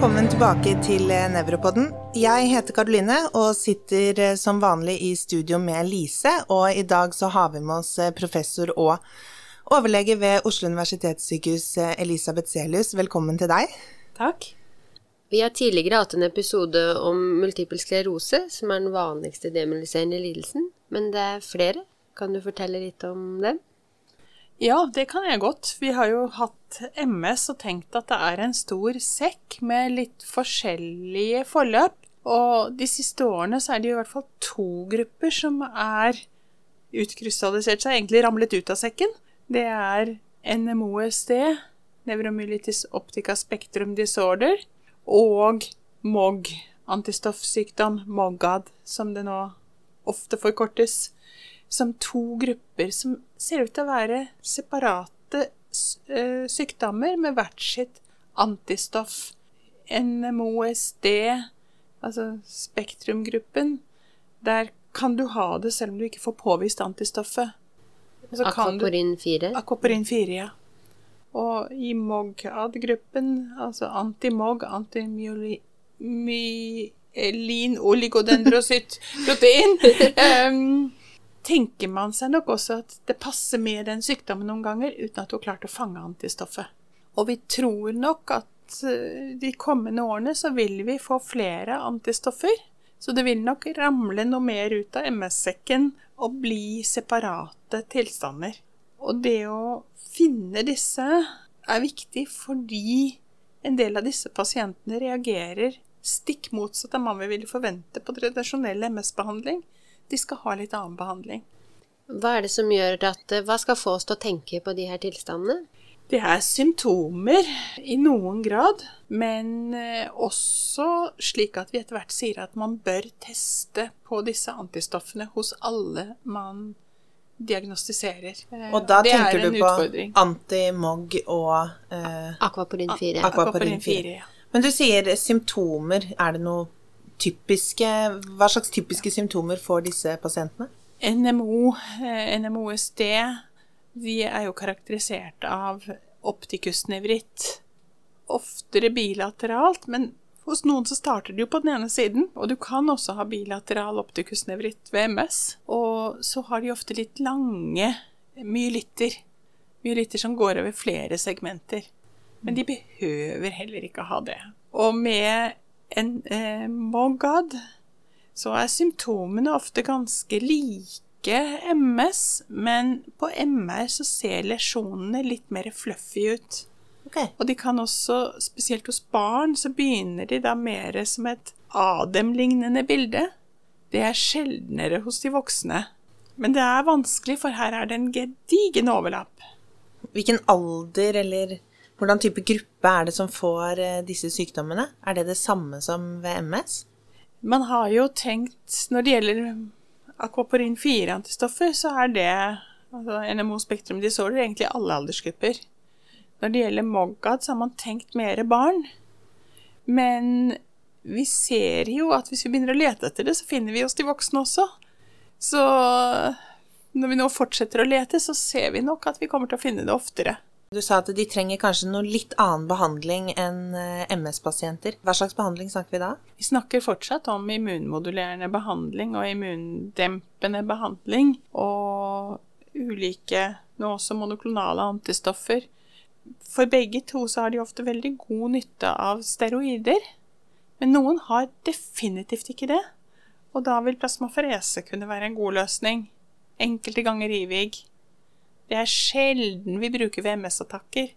velkommen tilbake til Nevropodden. Jeg heter Karoline og sitter eh, som vanlig i studio med Lise, og i dag så har vi med oss eh, professor og overlege ved Oslo universitetssykehus eh, Elisabeth Selius. Velkommen til deg. Takk. Vi har tidligere hatt en episode om multippel sklerose, som er den vanligste demoniserende lidelsen, men det er flere. Kan du fortelle litt om den? Ja, det kan jeg godt. Vi har jo hatt MS og tenkt at det er en stor sekk med litt forskjellige forløp. Og de siste årene så er det i hvert fall to grupper som er utkrystallisert seg, egentlig ramlet ut av sekken. Det er NMOSD, nevromyelitis optica spectrum disorder, og MOG, antistoffsykdom, MOGAD, som det nå ofte forkortes som to grupper som ser ut til å være separate eh, sykdommer med hvert sitt antistoff. NMOSD, altså spektrumgruppen, der kan du ha det selv om du ikke får påvist antistoffet. Aquaporin 4? Aquaporin 4, ja. Og i MOGAD-gruppen, altså antimog, antimyelin oligodendrocytt protein um, tenker man seg nok også at det passer med den sykdommen noen ganger, uten at du har klart å fange antistoffet. Og vi tror nok at eh, de kommende årene så vil vi få flere antistoffer. Så det vil nok ramle noe mer ut av MS-sekken og bli separate tilstander. Og det å finne disse er viktig fordi en del av disse pasientene reagerer stikk motsatt av hva vi ville forvente på tradisjonell MS-behandling de skal ha litt annen behandling. Hva er det som gjør at Hva skal få oss til å tenke på de her tilstandene? Det er symptomer i noen grad, men eh, også slik at vi etter hvert sier at man bør teste på disse antistoffene hos alle man diagnostiserer. Eh, og da det tenker du på antimog og eh, Aquaporin 4. Akvaporin 4. Ja. Men du sier symptomer. Er det noe typiske, hva slags typiske symptomer får disse pasientene? NMO, eh, NMOSD, de er jo karakterisert av optikusnevritt. Oftere bilateralt, men hos noen så starter det jo på den ene siden. Og du kan også ha bilateral optikusnevritt ved MS. Og så har de ofte litt lange myelitter. Myelitter som går over flere segmenter. Men de behøver heller ikke ha det. Og med en eh, MOGAD, så er symptomene ofte ganske like MS, men på MR så ser lesjonene litt mer fluffy ut. Okay. Og de kan også, spesielt hos barn, så begynner de da mer som et Adem-lignende bilde. Det er sjeldnere hos de voksne. Men det er vanskelig, for her er det en gedigen overlapp. Hvilken alder eller hvordan type gruppe er det som får eh, disse sykdommene? Er det det samme som ved MS? Man har jo tenkt, når det gjelder akvaporin 4-antistoffer, så er det altså NMO spektrum disorder egentlig alle aldersgrupper. Når det gjelder MOGAD, så har man tenkt mer barn. Men vi ser jo at hvis vi begynner å lete etter det, så finner vi oss de voksne også. Så når vi nå fortsetter å lete, så ser vi nok at vi kommer til å finne det oftere. Du sa at de trenger kanskje noe litt annen behandling enn eh, MS-pasienter. Hva slags behandling snakker vi da? Vi snakker fortsatt om immunmodulerende behandling og immundempende behandling. Og ulike, nå også monoklonale antistoffer. For begge to så har de ofte veldig god nytte av steroider. Men noen har definitivt ikke det. Og da vil plasmaferese kunne være en god løsning. Enkelte ganger IVIG. Det er sjelden vi bruker VMS-attakker.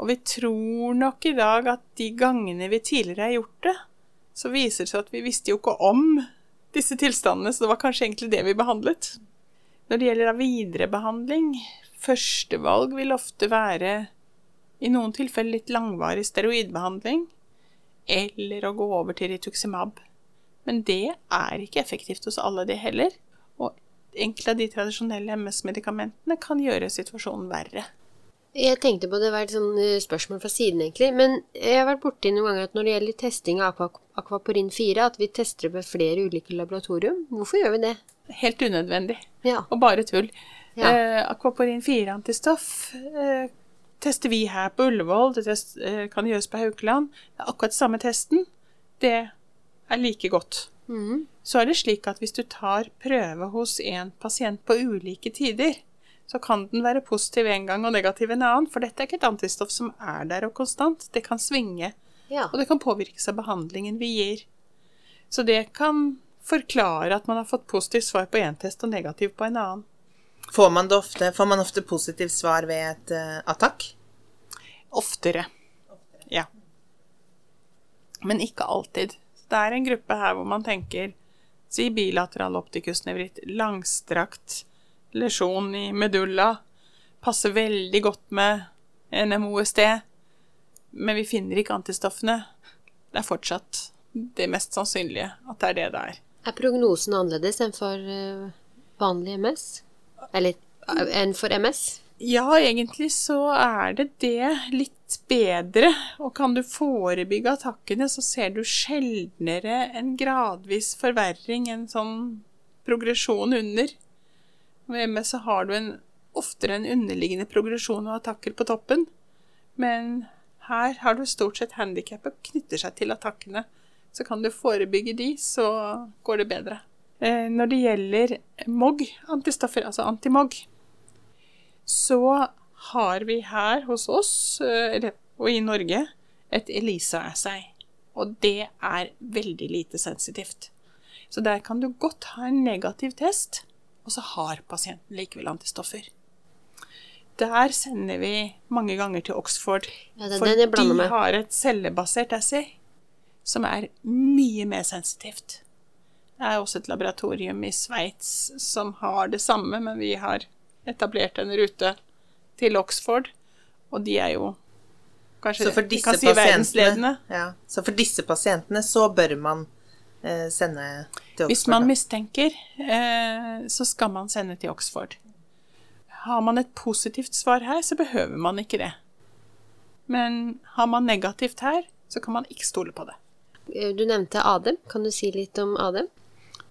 Og vi tror nok i dag at de gangene vi tidligere har gjort det, så viser det seg at vi visste jo ikke om disse tilstandene, så det var kanskje egentlig det vi behandlet. Når det gjelder viderebehandling, førstevalg vil ofte være i noen tilfeller litt langvarig steroidbehandling, eller å gå over til rituximab. Men det er ikke effektivt hos alle, det heller enkelte av de tradisjonelle MS-medikamentene kan gjøre situasjonen verre. Jeg tenkte på det var et sånn eh, spørsmål fra siden, egentlig. Men jeg har vært borti noen ganger at når det gjelder testing av akvaporin 4, at vi tester det ved flere ulike laboratorium. Hvorfor gjør vi det? Helt unødvendig. Ja. Og bare tull. Ja. Eh, akvaporin 4-antistoff eh, tester vi her på Ullevål, det test, eh, kan gjøres på Haukeland. Det er akkurat samme testen. Det er like godt. Mhm. Så er det slik at hvis du tar prøve hos en pasient på ulike tider, så kan den være positiv en gang og negativ en annen, for dette er ikke et antistoff som er der og konstant. Det kan svinge, Ja. og det kan påvirkes av behandlingen vi gir. Så det kan forklare at man har fått positivt svar på én test og negativ på en annen. Får man, det ofte, får man ofte positivt svar ved et uh, attakk? Oftere. Ja. Men ikke alltid. Det er en gruppe her hvor man tenker Si bilateral optikusnevritt, langstrakt lesjon i medulla. Passer veldig godt med NMOSD. Men vi finner ikke antistoffene. Det er fortsatt det mest sannsynlige at det er det det er. Er prognosen annerledes enn for eh, vanlig MS? Eller eh, enn for MS? Ja, egentlig så er det det litt bedre. Og kan du forebygge attakkene, så ser du sjeldnere en gradvis forverring, en sånn progresjon under. Med MS så har du en, oftere en underliggende progresjon og attakker på toppen. Men her har du stort sett handikappet knytter seg til attakkene. Så kan du forebygge de, så går det bedre. Eh, når det gjelder MOG, antistoffer, altså antimog, så har vi her hos oss, eh, og i Norge, et ELISA-assay. Og det er veldig lite sensitivt. Så der kan du godt ha en negativ test, og så har pasienten likevel antistoffer. Der sender vi mange ganger til Oxford, Ja, det for de med. har et cellebasert assay som er mye mer sensitivt. Det er også et laboratorium i Sveits som har det samme, men vi har etablert en rute til Oxford, og de er jo kanskje Så for disse kan si verdensledende. ja, så for disse pasientene så bør man eh, sende til Oxford? Hvis man mistenker, eh, så skal man sende til Oxford. Har man et positivt svar her, så behøver man ikke det. Men har man negativt her, så kan man ikke stole på det. Du nevnte ADEM. Kan du si litt om ADEM?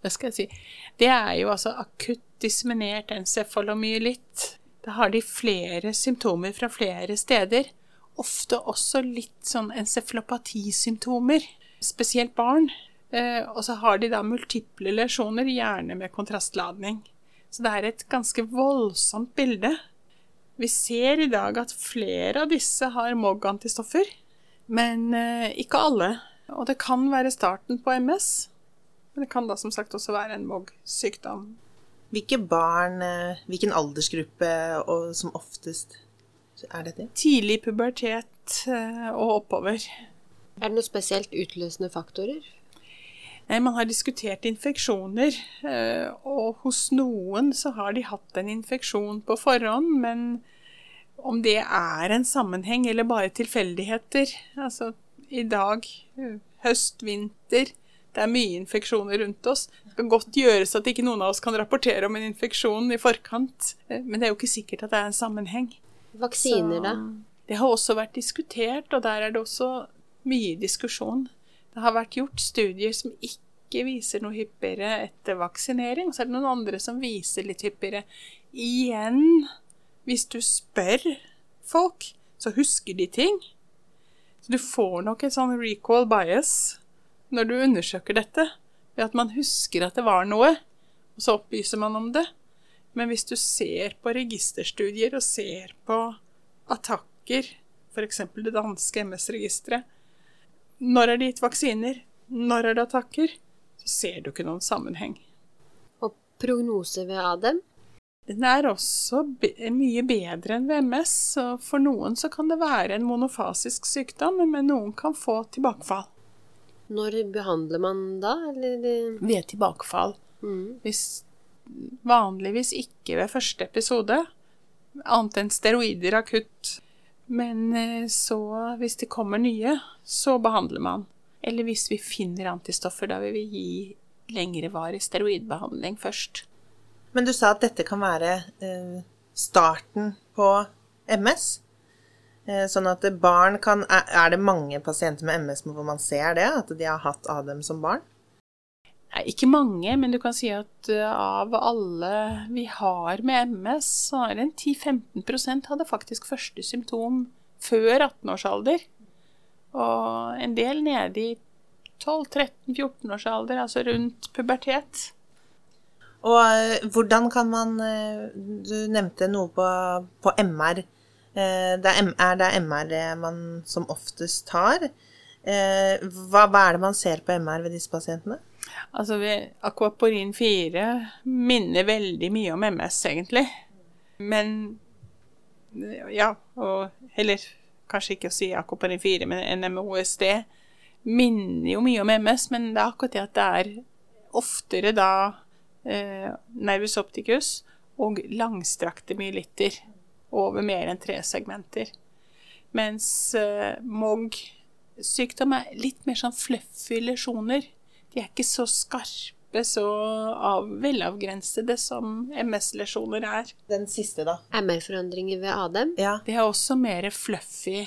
Det skal jeg si. Det er jo altså akutt disseminert encefalomyelitt. Da har de flere symptomer fra flere steder. Ofte også litt sånn encefalopatisymptomer. Spesielt barn. Eh, og så har de da multiple lesjoner, gjerne med kontrastladning. Så det er et ganske voldsomt bilde. Vi ser i dag at flere av disse har MOG-antistoffer, men eh, ikke alle. Og det kan være starten på MS. Men det kan da som sagt også være en MOG-sykdom. Hvilke barn, eh, hvilken aldersgruppe og som oftest er dette? Tidlig pubertet eh, og oppover. Er det noe spesielt utløsende faktorer? Nei, man har diskutert infeksjoner, eh, og hos noen så har de hatt en infeksjon på forhånd, men om det er en sammenheng eller bare tilfeldigheter Altså, i dag, eh, høst, vinter, det er mye infeksjoner rundt oss. Det kan godt gjøres at ikke noen av oss kan rapportere om en infeksjon i forkant, eh, men det er jo ikke sikkert at det er en sammenheng. Vaksiner, da? Det har også vært diskutert, og der er det også mye diskusjon. Det har vært gjort studier som ikke viser noe hyppigere etter vaksinering. Så er det noen andre som viser litt hyppigere. Igjen, hvis du spør folk, så husker de ting. Så du får nok en sånn recall bias når du undersøker dette, ved at man husker at det var noe, og så opplyser man om det. Men hvis du ser på registerstudier og ser på attakker, f.eks. det danske MS-registeret Når er det gitt vaksiner? Når er det attakker? Så ser du ikke noen sammenheng. Og prognose ved ADEM? Den er også be mye bedre enn ved MS, og for noen så kan det være en monofasisk sykdom, men noen kan få tilbakefall. Når behandler man da, eller? Ved tilbakefall. Mm. Hvis, vanligvis ikke ved første episode, annet enn steroider akutt. Men eh, så, hvis det kommer nye, så behandler man. Eller hvis vi finner antistoffer, da vil vi gi lengrevarig steroidbehandling først. Men du sa at dette kan være eh, starten på MS. Eh, sånn at barn kan er, det mange pasienter med MS hvor man ser det? At de har hatt ADM som barn? Nei, ikke mange, men du kan si at uh, av alle vi har med MS, så er det en 10-15 hadde faktisk første symptom før 18-årsalder. Og en del nede i 12-13-14-årsalder, altså rundt pubertet. Og uh, hvordan kan man Du nevnte noe på, på MR. Det er, det MR man som oftest tar? Hva, hva er det man ser på MR ved disse pasientene? Altså, Akvaporin 4 minner veldig mye om MS, egentlig. Men Ja, og Eller kanskje ikke å si akvaporin 4, men NMOSD minner jo mye om MS, men det er akkurat det at det er oftere da eh, nervus opticus og langstrakte myelitter over mer enn tre segmenter. Mens eh, MOG-sykdom er litt mer sånn fluffy lesjoner de er ikke så skarpe, så av, velavgrensede som MS-lesjoner er. Den siste, da? MR-forandringer ved ADEM? Ja. De er også mer fluffy.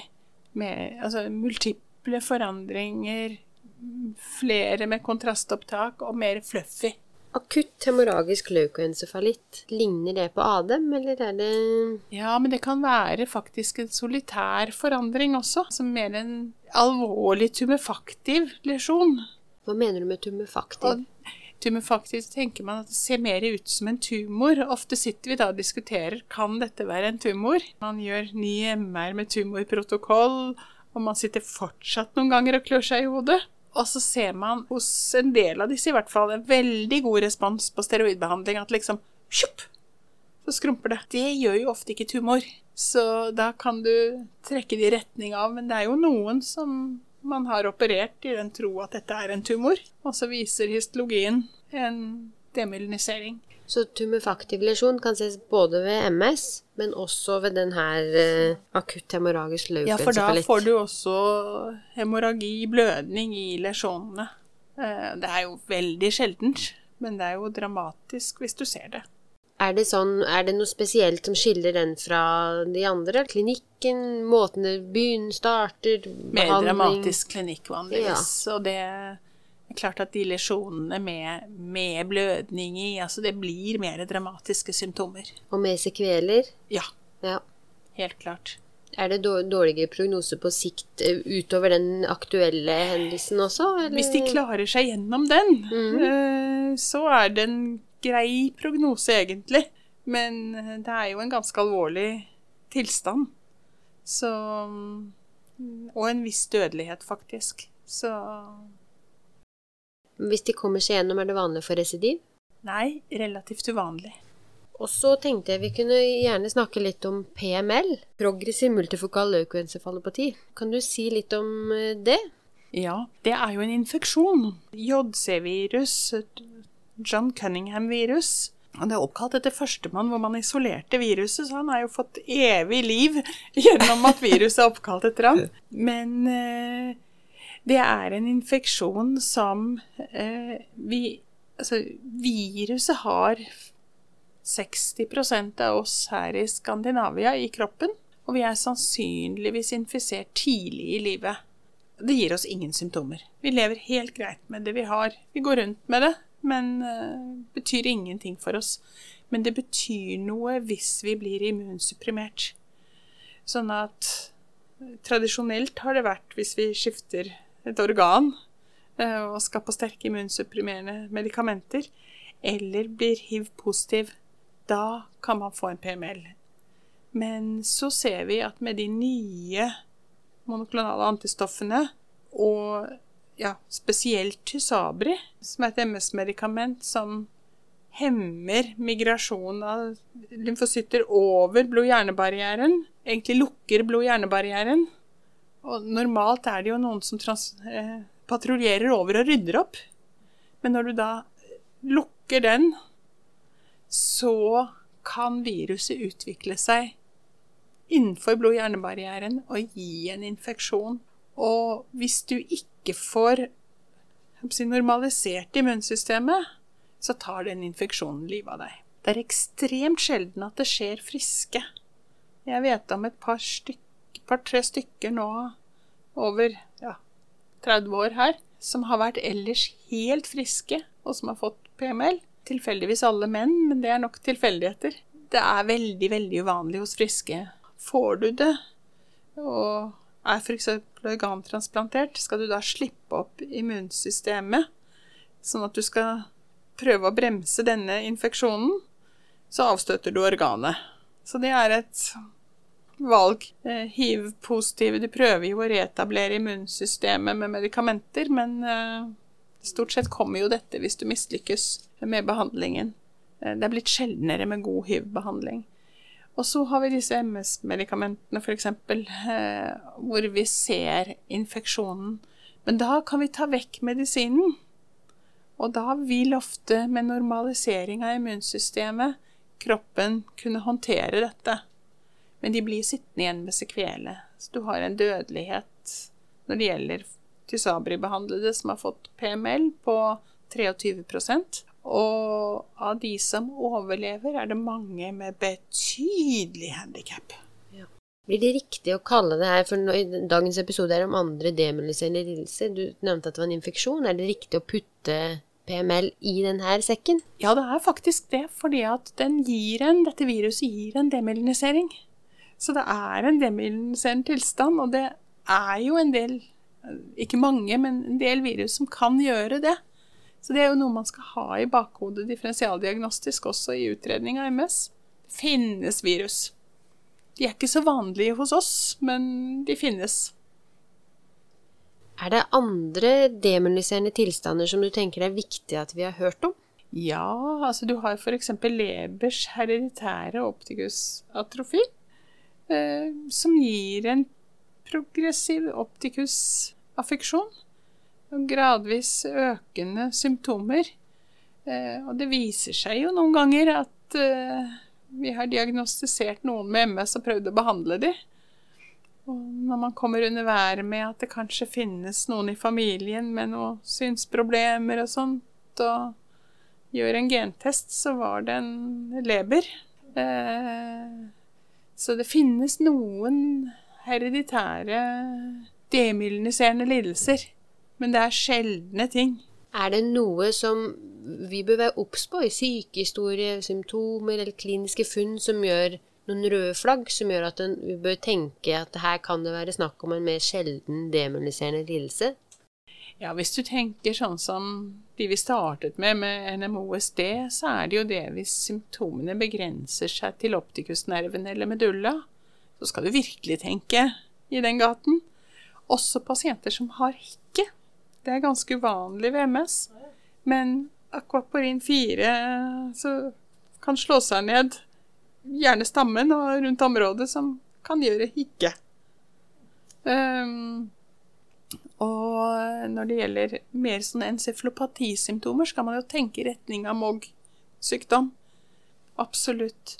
Med, altså multiple forandringer, flere med kontrastopptak og mer fluffy. Akutt hemorragisk leukoencefalitt, ligner det på ADEM, eller er det Ja, men det kan være faktisk en solitær forandring også, som mer en alvorlig tumefaktiv lesjon. Hva mener du med tumefaktiv? Tumefaktiv tenker man at det ser mer ut som en tumor. Ofte sitter vi da og diskuterer kan dette være en tumor. Man gjør ny MR med tumorprotokoll, og man sitter fortsatt noen ganger og klør seg i hodet. Og så ser man hos en del av disse i hvert fall en veldig god respons på steroidbehandling. At liksom sjupp, så skrumper det. Det gjør jo ofte ikke tumor. Så da kan du trekke det i retning av Men det er jo noen som man har operert i den tro at dette er en tumor, og så viser histologien en demyelinisering. Så tumefaktiv lesjon kan ses både ved MS, men også ved den her eh, akutt hemorragisk løpet. Ja, for da får du også hemoragi, blødning, i lesjonene. Eh, det er jo veldig sjeldent, men det er jo dramatisk hvis du ser det. Er det, sånn, er det noe spesielt som skiller den fra de andre? Klinikken, måten byen starter, behandling Mer dramatisk klinikk vanligvis. Ja. Og det klart at de lesjonene med, med, blødning i, altså det blir mer dramatiske symptomer. Og med sekveler? Ja. ja. Helt klart. Er det dårligere prognose på sikt eh, utover den aktuelle hendelsen også? Eller? Hvis de klarer seg gjennom den, mm. så er det en grei prognose, egentlig. Men eh, det er jo en ganske alvorlig tilstand. Så mm, Og en viss dødelighet, faktisk. Så Hvis de kommer seg gjennom, er det vanlig for residiv? Nei, relativt uvanlig. Og så tenkte jeg vi kunne gjerne snakke litt om PML, progressiv multifokal leukoencefalopati. Kan du si litt om eh, det? Ja, det er jo en infeksjon. JC-virus, John Cunningham-virus. Det er oppkalt etter førstemann hvor man isolerte viruset, så han har jo fått evig liv gjennom at viruset er oppkalt etter ham. Men eh, det er en infeksjon som eh, vi Altså, viruset har 60% av oss her i Skandinavia i kroppen, og vi er sannsynligvis infisert tidlig i livet. Det gir oss ingen symptomer. Vi lever helt greit med det vi har. Vi går rundt med det, men uh, betyr ingenting for oss. Men det betyr noe hvis vi blir immunsupprimert. Sånn at tradisjonelt har det vært hvis vi skifter et organ uh, og skal på sterke immunsupprimerende medikamenter, eller blir hiv-positiv, da kan man få en PML. Men så ser vi at med de nye monoklonale antistoffene og ja, spesielt Tysabri, som er et MS-medikament som hemmer migrasjon av lymfocytter over blod-hjernebarrieren. Egentlig lukker blod-hjernebarrieren. Og normalt er det jo noen som eh, patruljerer over og rydder opp. Men når du da lukker den, så kan viruset utvikle seg innenfor blod-hjernebarrieren og gi en infeksjon. Og hvis du ikke får normalisert immunsystemet, så tar den infeksjonen livet av deg. Det er ekstremt sjelden at det skjer friske. Jeg vet om et par-tre stykker nå over ja, 30 år her som har vært ellers helt friske, og som har fått PML. Tilfeldigvis alle menn, men det er nok tilfeldigheter. Det er veldig, veldig uvanlig hos friske. Får du det, og er f.eks. organtransplantert, skal du da slippe opp immunsystemet, sånn at du skal prøve å bremse denne infeksjonen, så avstøter du organet. Så det er et valg. Eh, Hiv-positive de prøver jo å reetablere immunsystemet med medikamenter, men eh, stort sett kommer jo dette hvis du mislykkes med behandlingen. Eh, det er blitt sjeldnere med god hiv-behandling. Og så har vi disse MS-medikamentene, f.eks., hvor vi ser infeksjonen. Men da kan vi ta vekk medisinen. Og da vil ofte, med normalisering av immunsystemet, kroppen kunne håndtere dette. Men de blir sittende igjen med sekvele. Så du har en dødelighet når det gjelder Tysabri-behandlede som har fått PML på 23% og av de som overlever, er det mange med betydelig handikap. Ja. Blir det riktig å kalle det her, for i dagens episode er om andre demoniserende lidelser, du nevnte at det var en infeksjon, er det riktig å putte PML i denne sekken? Ja, det er faktisk det, fordi at den gir en, dette viruset gir en demyelinisering. Så det er en demyeliniserende tilstand, og det er jo en del, ikke mange, men en del virus som kan gjøre det. Så det er jo noe man skal ha i bakhodet differensialdiagnostisk også i utredning av MS. Det finnes virus. De er ikke så vanlige hos oss, men de finnes. Er det andre demoniserende tilstander som du tenker er viktig at vi har hørt om? Ja, altså du har f.eks. Lebers hereditære optikusatrofi, som gir en progressiv optikusaffeksjon og gradvis økende symptomer. Eh, og det viser seg jo noen ganger at eh, vi har diagnostisert noen med MS og prøvd å behandle dem. Og når man kommer under været med at det kanskje finnes noen i familien med noen synsproblemer og sånt, og gjør en gentest, så var det en leber. Eh, så det finnes noen hereditære demiliniserende lidelser men det er sjeldne ting. Er det noe som vi bør være obs på i sykehistorie, symptomer eller kliniske funn som gjør noen røde flagg, som gjør at en, vi bør tenke at her kan det være snakk om en mer sjelden demoniserende lidelse? Ja, hvis du tenker sånn som de vi startet med, med NMOSD, så er det jo det hvis symptomene begrenser seg til optikusnerven eller medulla. Så skal du virkelig tenke i den gaten. Også pasienter som har hikke det er ganske uvanlig ved MS. Men akvaporin 4 så kan slå seg ned gjerne stammen og rundt området, som kan gjøre hikke. Um, og når det gjelder mer sånne encefalopatisymptomer, skal man jo tenke i retning av MOG-sykdom. Absolutt.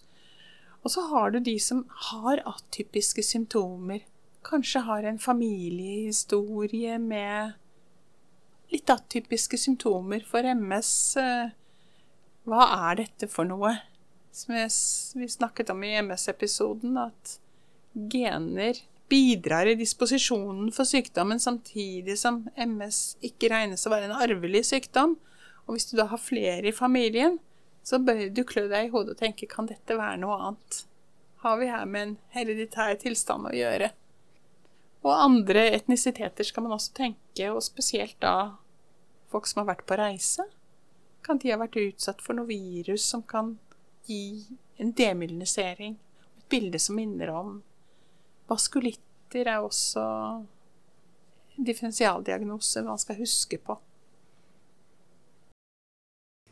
Og så har du de som har atypiske symptomer. Kanskje har en familiehistorie med litt atypiske symptomer for MS. Hva er dette for noe? Som vi snakket om i MS-episoden, at gener bidrar i disposisjonen for sykdommen, samtidig som MS ikke regnes å være en arvelig sykdom. Og hvis du da har flere i familien, så bør du klø deg i hodet og tenke kan dette være noe annet? Har vi her med en hereditær tilstand å gjøre? Og andre etnisiteter skal man også tenke, og spesielt da folk som har vært på reise. Kan de ha vært utsatt for noe virus som kan gi en demyelinisering? Et bilde som minner om Vaskulitter er også en differensialdiagnose man skal huske på.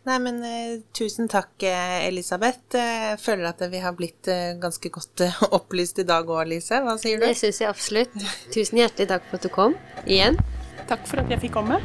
Nei, men uh, tusen takk, eh, Elisabeth. Eh, jeg føler at vi har blitt ganske godt opplyst i dag òg, Lise. Hva sier du? Det syns jeg absolutt. Tusen hjertelig takk for at du kom igjen. Takk for at jeg fikk komme.